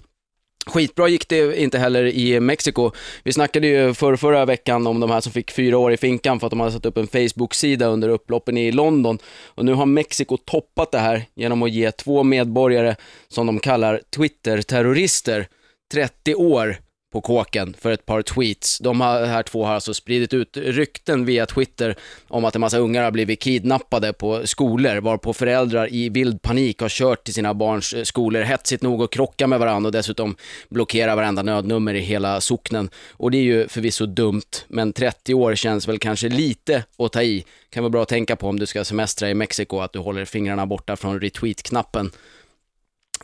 Skitbra gick det inte heller i Mexiko. Vi snackade ju för förra veckan om de här som fick fyra år i finkan för att de hade satt upp en Facebook-sida under upploppen i London. Och nu har Mexiko toppat det här genom att ge två medborgare, som de kallar Twitter-terrorister, 30 år på kåken för ett par tweets. De här två har alltså spridit ut rykten via Twitter om att en massa ungar har blivit kidnappade på skolor, varpå föräldrar i vild panik har kört till sina barns eh, skolor, hetsigt nog och krocka med varandra och dessutom blockera varenda nödnummer i hela socknen. Och det är ju förvisso dumt, men 30 år känns väl kanske lite att ta i. Kan vara bra att tänka på om du ska semestra i Mexiko, att du håller fingrarna borta från retweet-knappen.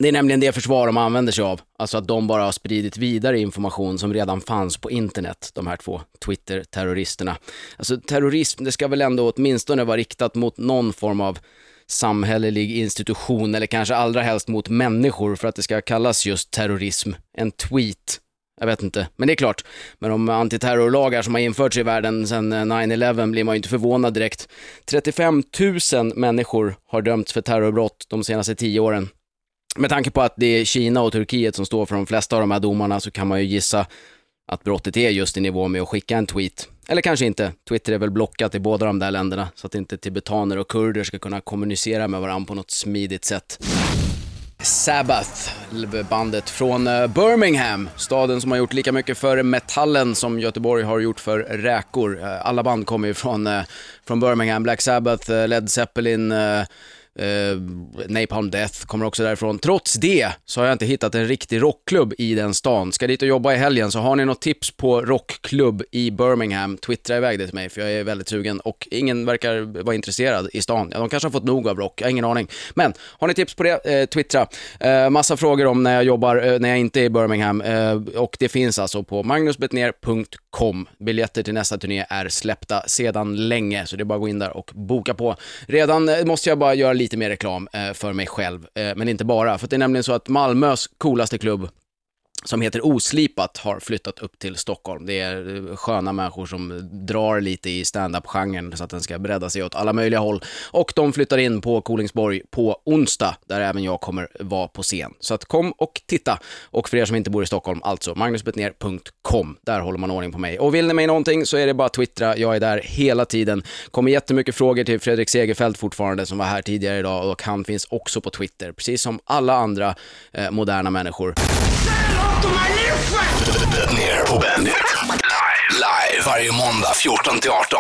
Det är nämligen det försvar de använder sig av, alltså att de bara har spridit vidare information som redan fanns på internet, de här två Twitter-terroristerna. Alltså terrorism, det ska väl ändå åtminstone vara riktat mot någon form av samhällelig institution eller kanske allra helst mot människor för att det ska kallas just terrorism. En tweet, jag vet inte, men det är klart. Med de antiterrorlagar som har införts i världen sedan eh, 9-11 blir man ju inte förvånad direkt. 35 000 människor har dömts för terrorbrott de senaste tio åren. Med tanke på att det är Kina och Turkiet som står för de flesta av de här domarna så kan man ju gissa att brottet är just i nivå med att skicka en tweet. Eller kanske inte. Twitter är väl blockat i båda de där länderna så att inte tibetaner och kurder ska kunna kommunicera med varandra på något smidigt sätt. Sabbath, bandet från eh, Birmingham, staden som har gjort lika mycket för metallen som Göteborg har gjort för räkor. Eh, alla band kommer ju från, eh, från Birmingham, Black Sabbath, Led Zeppelin, Eh, Napalm Death kommer också därifrån. Trots det så har jag inte hittat en riktig rockklubb i den stan. Ska dit och jobba i helgen, så har ni något tips på rockklubb i Birmingham, twittra iväg det till mig för jag är väldigt sugen och ingen verkar vara intresserad i stan. Ja, de kanske har fått nog av rock, jag har ingen aning. Men har ni tips på det, eh, twittra. Eh, massa frågor om när jag jobbar, eh, när jag inte är i Birmingham eh, och det finns alltså på magnusbetner.com. Biljetter till nästa turné är släppta sedan länge, så det är bara att gå in där och boka på. Redan eh, måste jag bara göra lite mer reklam eh, för mig själv, eh, men inte bara. För det är nämligen så att Malmös coolaste klubb som heter Oslipat har flyttat upp till Stockholm. Det är eh, sköna människor som drar lite i standup-genren så att den ska bredda sig åt alla möjliga håll. Och de flyttar in på Kolingsborg på onsdag, där även jag kommer vara på scen. Så att kom och titta. Och för er som inte bor i Stockholm, alltså magnusbetner.com. Där håller man ordning på mig. Och vill ni mig någonting så är det bara att twittra. Jag är där hela tiden. Kommer jättemycket frågor till Fredrik Segerfeldt fortfarande, som var här tidigare idag. Och han finns också på Twitter, precis som alla andra eh, moderna människor. Ner på Bandit. Live. Live varje måndag 14 till 18.